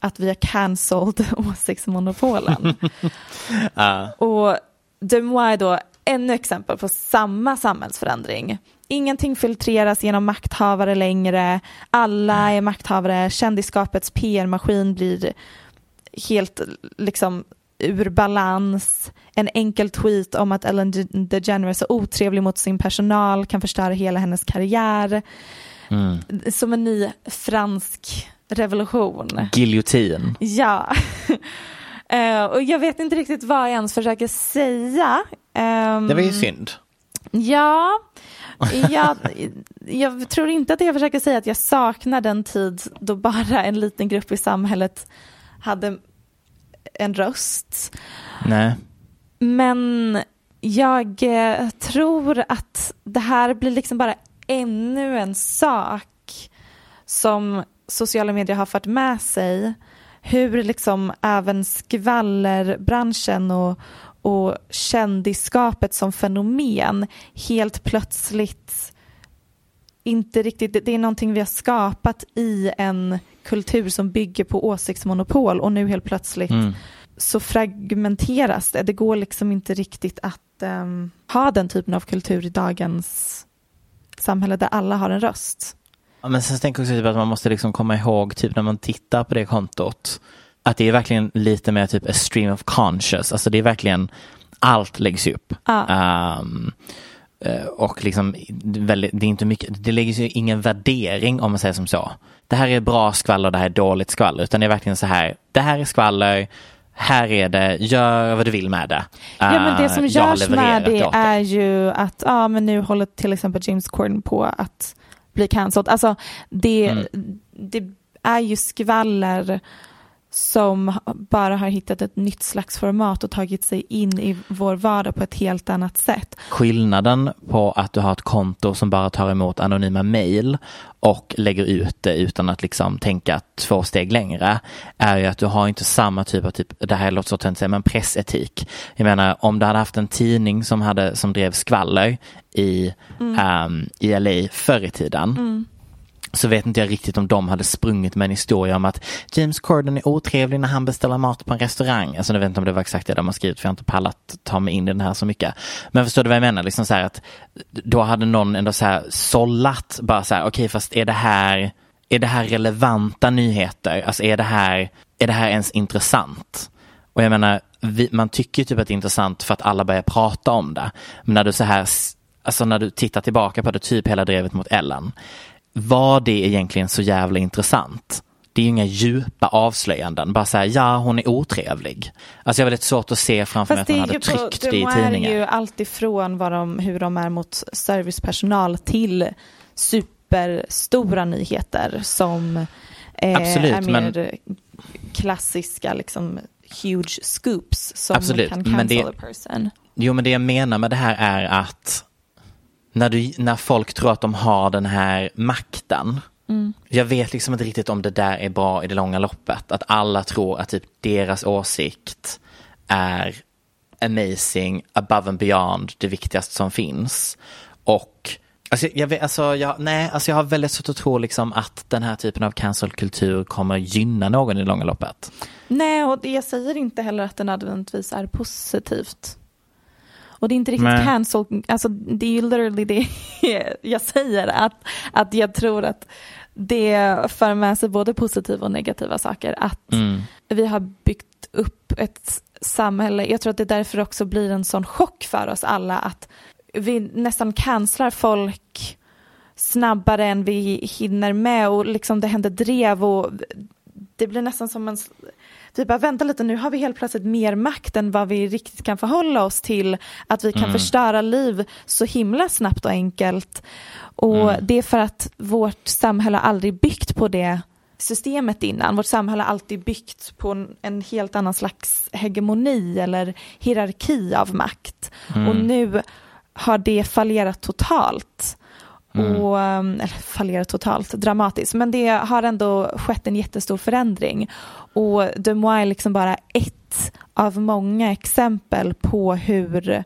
att vi har cancelled åsiktsmonopolen. Ja. Och Demois då ännu exempel på samma samhällsförändring. Ingenting filtreras genom makthavare längre, alla är makthavare, kändisskapets PR-maskin blir helt liksom ur balans. En enkel tweet om att Ellen De- DeGeneres är otrevlig mot sin personal kan förstöra hela hennes karriär. Mm. Som en ny fransk revolution. Giljotin. Ja. Eh, och jag vet inte riktigt vad jag ens försöker säga. Ehm, Det var ju synd. Ja, jag, jag tror inte att jag försöker säga att jag saknar den tid då bara en liten grupp i samhället hade en röst. Nej. Men jag eh, tror att det här blir liksom bara ännu en sak som sociala medier har fört med sig. Hur liksom även skvallerbranschen och, och kändisskapet som fenomen helt plötsligt inte riktigt, det- är någonting vi har skapat i en kultur som bygger på åsiktsmonopol och nu helt plötsligt Mm. så fragmenteras det. Det går liksom inte riktigt att ehm, ha den typen av kultur i dagens samhälle där alla har en röst. Ja, men sen tänker jag också typ att man måste liksom komma ihåg typ när man tittar på det kontot att det är verkligen lite mer typ a stream of conscious, alltså det är verkligen allt läggs upp. Ehm, eh, och liksom, det är väldigt- det är inte mycket, det läggs ju ingen värdering om man säger som så. Det här är bra skvaller, det här är dåligt skvaller, utan det är verkligen så här, det här är skvaller, här är det, gör vad du vill med det. Ja, men det Eh, som har görs med det är ju att ja, men nu håller till exempel James Corden på att bli cancelled. Alltså det, Mm. det är ju skvaller som bara har hittat ett nytt slags format och tagit sig in i vår vardag på ett helt annat sätt. Skillnaden på att du har ett konto som bara tar emot anonyma mejl och lägger ut det utan att liksom tänka två steg längre är ju att du har inte samma typ av, typ, det här låter så töntigt säga, men pressetik. Jag menar om du hade haft en tidning som, hade, som drev skvaller i, ehm, i LA förr i tiden så vet inte jag riktigt om de hade sprungit med en historia om att James Corden är otrevlig när han beställer mat på en restaurang. Alltså jag vet inte om det var exakt det de har skrivit för jag har inte pallat ta mig in i den här så mycket. Men förstår du vad jag menar? Liksom så här att då hade någon ändå så här sållat bara så här, okej fast är det här är det här relevanta nyheter? Alltså är det här, är det här ens intressant? Och jag menar, vi, man tycker ju typ att det är intressant för att alla börjar prata om det. Men när du så här, alltså när du tittar tillbaka på det, typ hela drevet mot Ellen. Var det egentligen så jävla intressant? Det är ju inga djupa avslöjanden, bara säga ja hon är otrevlig. Alltså jag har väldigt svårt att se framför mig att man hade tryckt det i de är tidningen. ju allt ifrån vad de, hur de är mot servicepersonal till superstora nyheter som eh, Absolut, är mer men- klassiska liksom huge scoops som Absolut, kan men cancel det- a person. Jo men det jag menar med det här är att när, du, när folk tror att de har den här makten. Jag vet liksom inte riktigt om det där är bra i det långa loppet. Att alla tror att typ deras åsikt är amazing, above and beyond, det viktigaste som finns. Och Alltså, jag, alltså, jag, nej, alltså jag har väldigt svårt att tro liksom att den här typen av cancel-kultur kommer gynna någon i det långa loppet. Nej, och jag säger inte heller att det nödvändigtvis är positivt. Och det är inte riktigt Nej. cancel, alltså det är ju literally det jag säger, att, att jag tror att det för med sig både positiva och negativa saker. Att Mm. vi har byggt upp ett samhälle, jag tror att det därför också blir en sån chock för oss alla att vi nästan cancelar folk snabbare än vi hinner med och liksom det händer drev och det blir nästan som en vi bara vänta lite nu har vi helt plötsligt mer makt än vad vi riktigt kan förhålla oss till att vi kan förstöra liv så himla snabbt och enkelt och det är för att vårt samhälle aldrig byggt på det systemet innan. Vårt samhälle har alltid byggt på en, helt annan slags hegemoni eller hierarki av makt. Och nu har det fallerat totalt. Mm. Och, ehm, eller fallerar totalt, dramatiskt. Men det har ändå skett en jättestor förändring. Och Des är liksom bara ett av många exempel på hur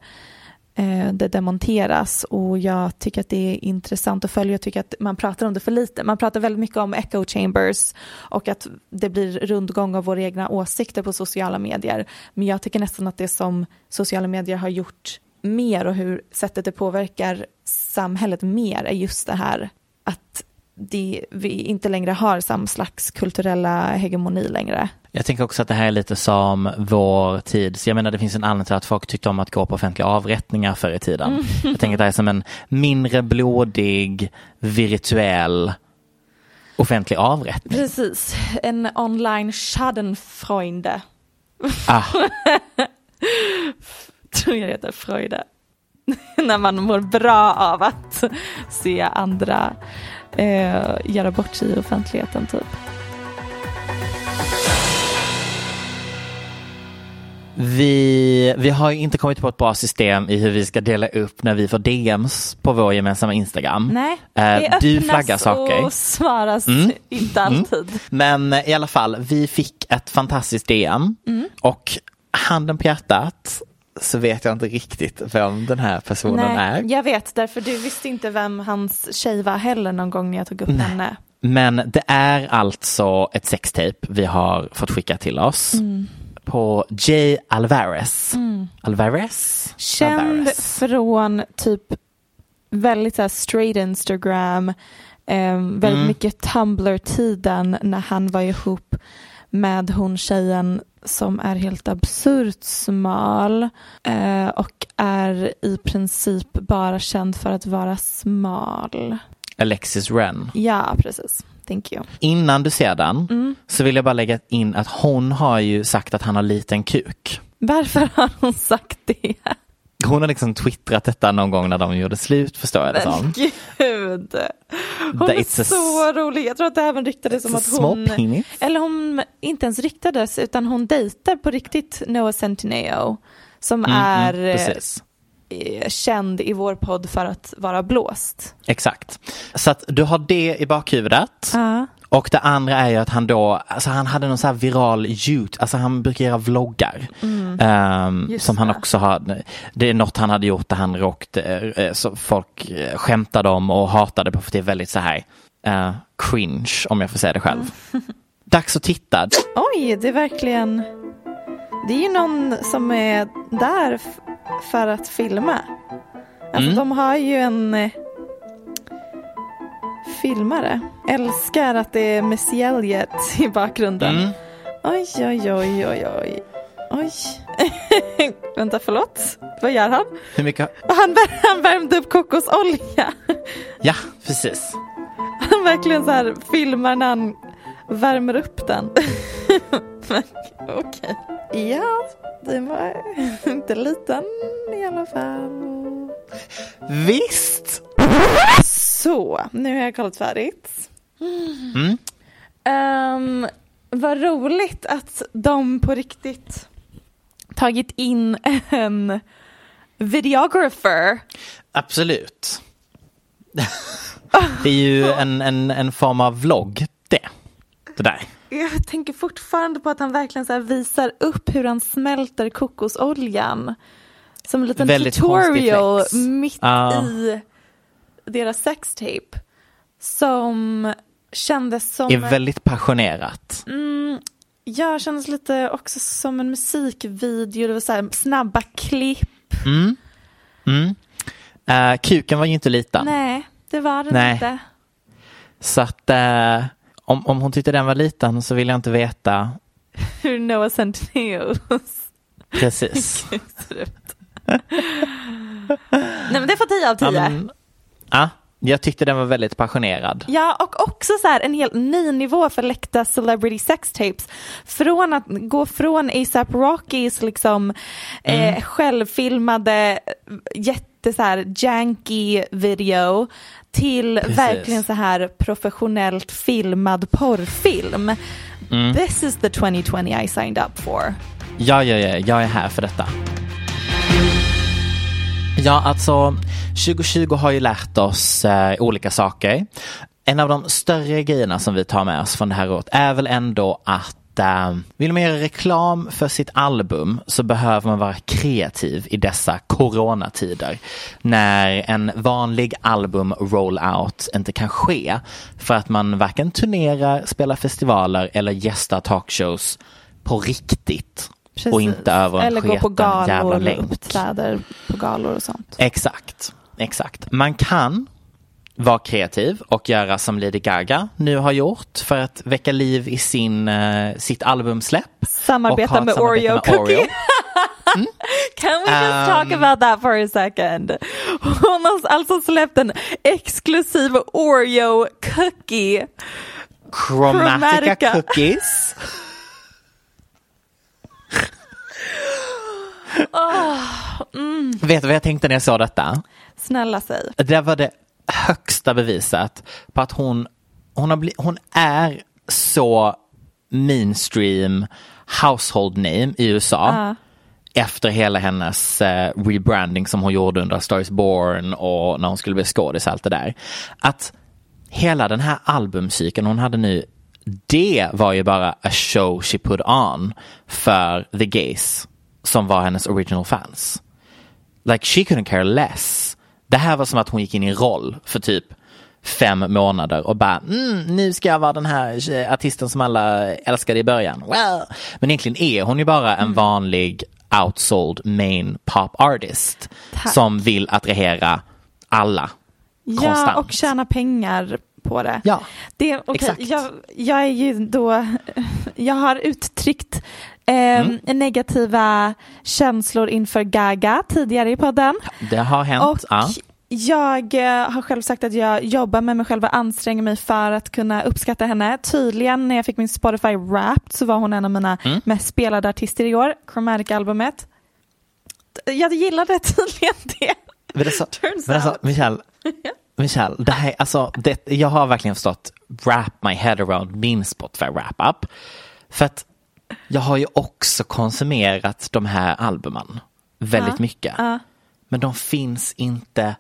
eh, det demonteras och jag tycker att det är intressant att följa. Jag tycker att man pratar om det för lite. Man pratar väldigt mycket om echo chambers och att det blir rundgång av våra egna åsikter på sociala medier. Men jag tycker nästan att det som sociala medier har gjort mer och hur sättet det påverkar samhället mer är just det här att det, vi inte längre har samma slags kulturella hegemoni längre. Jag tänker också att det här är lite som vår tid. Så jag menar det finns en anledning till att folk tyckte om att gå på offentliga avrättningar förr i tiden. Jag tänker att det här är som en mindre blodig, virtuell offentlig avrättning. Precis, en online schadenfreude. Ah, tror jag det heter, Freude. När man mår bra av att se andra eh, göra bort sig i offentligheten typ. vi, vi har inte kommit på ett bra system i hur vi ska dela upp när vi får DMs på vår gemensamma Instagram. Nej, Eh, det du öppnas flaggar saker. och svaras Mm. inte alltid. Men eh, i alla fall, vi fick ett fantastiskt DM Mm. och handen på hjärtat så vet jag inte riktigt vem den här personen är. jag vet, därför du visste inte vem hans tjej var heller någon gång när jag tog upp henne. Men det är alltså ett sextape vi har fått skicka till oss Mm. på J. Alvarez. Alvarez? Känd Alvarez. från typ väldigt så straight Instagram, eh, väldigt Mm. mycket Tumblr-tiden när han var ihop med hon tjejen som är helt absurt smal eh, och är i princip bara känd för att vara smal. Alexis Wren. Ja, precis. Thank you. Innan du ser den Mm. så vill jag bara lägga in att hon har ju sagt att han har liten kuk. Varför har hon sagt det? Hon har liksom twittrat detta någon gång när de gjorde slut förstår jag det som. Men gud. Hon är så rolig. Jag tror att det även ryktades om It's a att hon... Eller hon inte ens ryktades utan hon dejtar på riktigt Noah Centineo. Som Mm, är mm, precis. Eh, känd i vår podd för att vara blåst. Exakt. Så att du har det i bakhuvudet. Ja. Och det andra är ju att han då, alltså han hade någon så här viral YouTube, alltså han brukar göra vloggar. Mm. Just som han det. också har, det är något han hade gjort där han råkte, eh, så folk eh, skämtade om och hatade på för det är väldigt så här eh, cringe om jag får säga det själv. Mm. Dags att titta. Oj, det är verkligen... Det är ju någon som är där för att filma. Alltså Mm. de har ju en eh, filmare. Älskar att det är Missy Elliott i bakgrunden. Mm. Oj, oj, oj, oj, oj. Oj. Vänta, förlåt. Vad gör han? Hur mycket? Han, han värmde upp kokosolja. Ja, precis. Han verkligen så här filmar när han värmer upp den. Okej. Ja, den var inte liten i alla fall. Visst! Så, nu har jag kollat färdigt. Mm. Um, vad roligt att de på riktigt tagit in en videographer. Absolut. Det är ju en, en, en form av vlogg det. Det där. Jag tänker fortfarande på att han verkligen så visar upp hur han smälter kokosoljan. Som en liten Väldigt tutorial mitt Ja. i deras sextape. Som kändes som... Är väldigt passionerat. Mm, ja, kändes lite också som en musikvideo. Det var så här snabba klipp. Mm. Eh, kuken var ju inte liten. Nej, det var det Nej. inte. Så att eh, om, om hon tyckte den var liten så vill jag inte veta. Hur Noah Centineo Precis. Nej men det får 10 av 10. Ja, men, ja, jag tyckte den var väldigt passionerad. Ja, och också så här en helt ny nivå för läckta celebrity sex tapes. Från att gå från ASAP Rockys liksom Mm. eh, självfilmade jätte så här janky video till Precis. verkligen så här professionellt filmad porrfilm. Mm. This is the 2020 I signed up for. Ja, ja, ja, jag är här för detta. Ja, alltså 2020 har ju lärt oss eh, olika saker. En av de större grejerna som vi tar med oss från det här året är väl ändå att eh, vill man göra reklam för sitt album så behöver man vara kreativ i dessa coronatider. När en vanlig album rollout inte kan ske för att man varken turnerar, spelar festivaler eller gästar talkshows på riktigt. Och Precis. inte över en Eller gå på jävla galor och länk. uppträder på galor och sånt. Exakt, exakt. Man kan vara kreativ och göra som Lady Gaga nu har gjort för att väcka liv i sin, eh, sitt albumsläpp. Samarbeta med samarbete Oreo med Cookie. Oreo. Can we just talk Um, about that for a second? Hon har alltså släppt en exklusiv Oreo cookie. Chromatica, Chromatica. cookies. Vet du vad jag tänkte när jag såg detta? Snälla säg. Det var det högsta beviset på att hon, hon, har bli, hon är så mainstream household name i USA. Efter hela hennes eh, rebranding som hon gjorde under Star is Born och när hon skulle bli skådis och allt det där. Att hela den här albumcykeln hon hade nu, det var ju bara a show she put on för the gays som var hennes original fans. Like she couldn't care less. Det här var som att hon gick in i en roll för typ fem månader och bara mm, nu ska jag vara den här artisten som alla älskade i början. Well. Men egentligen är hon ju bara en vanlig outsold main pop artist Tack. som vill attrahera alla Ja, konstant. och tjäna pengar på det. Ja, det okay, exakt. jag, jag är ju då, jag har uttryckt eh, Mm. negativa känslor inför Gaga tidigare i podden. Det har hänt. Och ja. jag eh, har själv sagt att jag jobbar med mig själv och anstränger mig för att kunna uppskatta henne. Tydligen när jag fick min Spotify Wrapped så var hon en av mina Mm. mest spelade artister i år, Chromatic-albumet. Jag gillade tydligen det. Men alltså, Turns men alltså out. Michelle, Michelle det här, alltså, det, jag har verkligen förstått wrap my head around min Spotify wrap-up. För att jag har ju också konsumerat de här albumen väldigt mycket. Men de finns inte,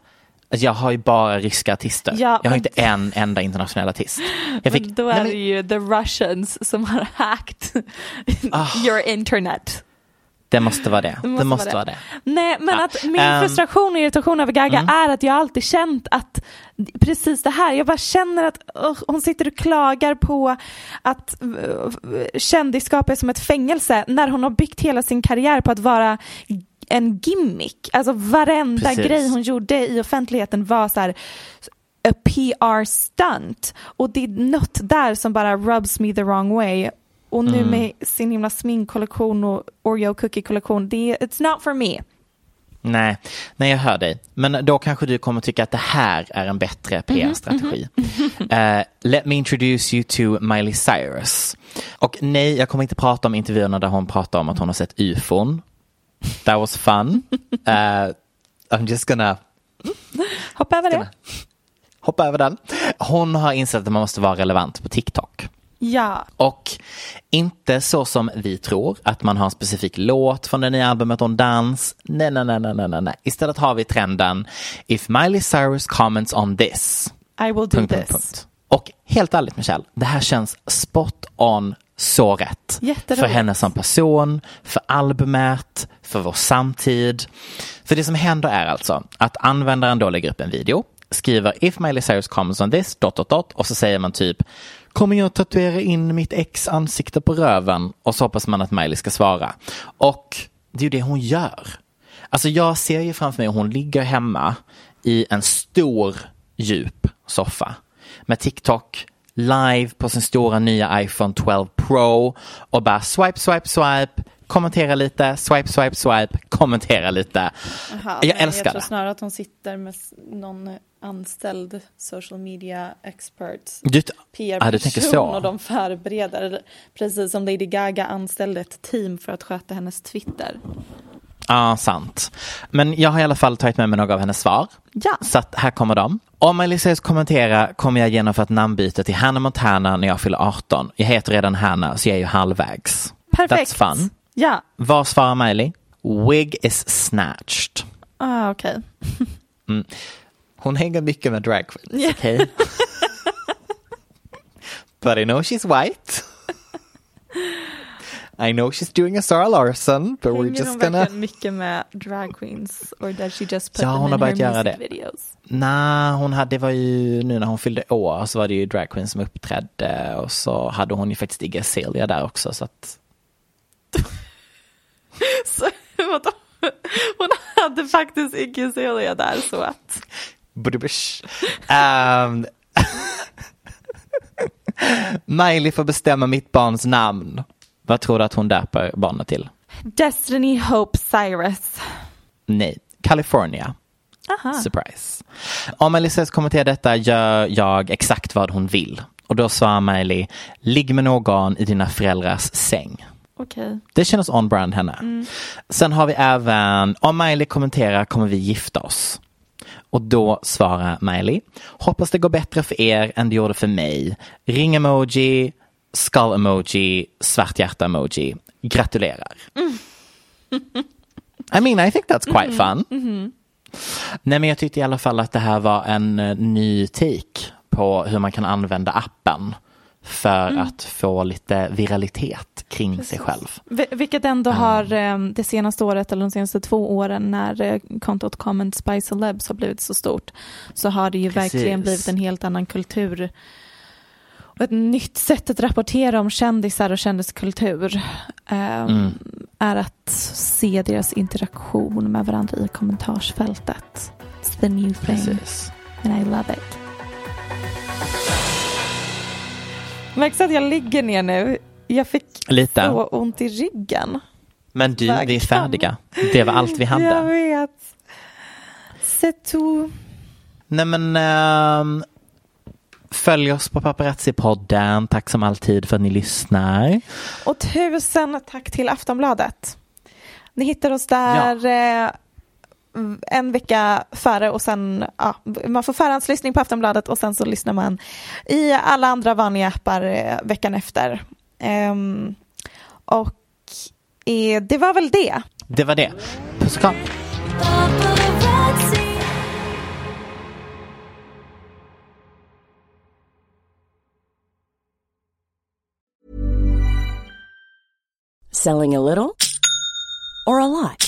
alltså, jag har ju bara ryska artister. Ja, jag har inte en enda internationell artist. Jag Men då är men- det ju the Russians som har hacked your internet. Det måste vara det. Det måste, vara det. Nej, men Ja. att min Ehm, frustration och irritation över Gaga är att jag alltid känt att precis det här, jag bara känner att ugh, hon sitter och klagar på att uh, kändisskap är som ett fängelse när hon har byggt hela sin karriär på att vara en gimmick. Alltså varenda Precis. grej hon gjorde i offentligheten var så här a PR stunt och det är något där som bara rubs me the wrong way och nu Mm. med sin himla sminkkollektion och Oreo cookie kollektion, det är, it's not for me. Nej, nej jag hör dig. Men då kanske du kommer tycka att det här är en bättre PR-strategi. Eh, let me introduce you to Miley Cyrus. Och nej, jag kommer inte prata om intervjuerna där hon pratar om att hon har sett ufon. That was fun. Eh, I'm just gonna Hoppa över det. hoppa över den. Hon har insett att man måste vara relevant på TikTok. Ja, Och inte så som vi tror, att man har en specifik låt från det nya albumet en dans. Nej, nej, nej, nej, nej, nej. Istället har vi trenden If Miley Cyrus comments on this. I will do Punkt, this. punkt, punkt. Och helt ärligt Michelle, det här känns spot on så rätt. Jätteroligt. För henne som person, för albumet, för vår samtid. För det som händer är alltså att användaren då lägger upp en video, skriver if Miley Cyrus comments on this, dot, dot, dot, och så säger man typ kommer jag tatuera in mitt ex ansikte på röven? Och så hoppas man att Miley ska svara. Och det är ju det hon gör. Alltså jag ser ju framför mig hon ligger hemma i en stor djup soffa med TikTok live på sin stora nya iPhone 12 Pro och bara swipe, swipe, swipe, kommentera lite, swipe, swipe, swipe, kommentera lite. Aha, jag älskar Jag tror det. snarare att hon sitter med någon anställd social media expert. PR-person och de förbereder. Precis som Lady Gaga anställde ett team för att sköta hennes Twitter. Ja, sant. Men jag har i alla fall tagit med mig några av hennes svar. Ja. Så här kommer de. Om Cyrus kommenterar kommer jag genomföra ett namnbyte till Hannah Montana när jag fyller 18. Jag heter redan Hannah så jag är ju halvvägs. Perfekt. That's fun. Ja, Vad svarar Miley? Wig is snatched. ah, okej. Hon hänger mycket med drag queens, okej? But I know she's white. I know she's doing a Sarah Larson, but we're Hänger just hon gonna... mycket med drag queens? Or does she just put Ja, them hon har börjat göra det. videos? Nej, hon hade, det var ju nu när hon fyllde år så var det ju drag queens som uppträdde och så hade hon ju faktiskt Iggy Azalea där också så att Så, vadå? Hon hade faktiskt Iggy Azalea där så att. Um, Miley får bestämma mitt barns namn. Vad tror du att hon döper barnet till? Destiny Hope Cyrus. Nej, California. Aha. Surprise. Om Cyrus kommenterar detta gör jag exakt vad hon vill. Och då svarar Miley, ligg med någon i dina föräldrars säng. Okej. Det känns on-brand henne. Sen har vi även, om Miley kommenterar kommer vi gifta oss. Och då svarar Miley, hoppas det går bättre för er än det gjorde för mig. Ring-emoji, skull-emoji, svart hjärta-emoji. Gratulerar. I mean, I think that's quite fun. Nej, men jag tyckte i alla fall att det här var en eh, ny take på hur man kan använda appen för att få lite viralitet kring sig själv. Vi- Vilket ändå har eh, det senaste året eller de senaste två åren när eh, kontot Comment Spy Celebs har blivit så stort så har det ju Precis. verkligen blivit en helt annan kultur och ett nytt sätt att rapportera om kändisar och kändiskultur eh, Mm. är att se deras interaktion med varandra i kommentarsfältet. It's the new thing Precis. and I love it. Märks att jag ligger ner nu? Jag fick Lite. så ont i ryggen. Men du, vi är färdiga. Det var allt vi Jag hade. vet. C'est tout. Nej men ehm, följ oss på Paparazzi-podden. Tack som alltid för att ni lyssnar. Och tusen tack till Aftonbladet. Ni hittar oss där eh, en vecka före och sen, ja, man får förhandslyssning på Aftonbladet och sen så lyssnar man i alla andra vanliga appar eh, veckan efter. Ehm, och eh, det var väl det. Det var det. Puss och kram. Selling a little or a lot?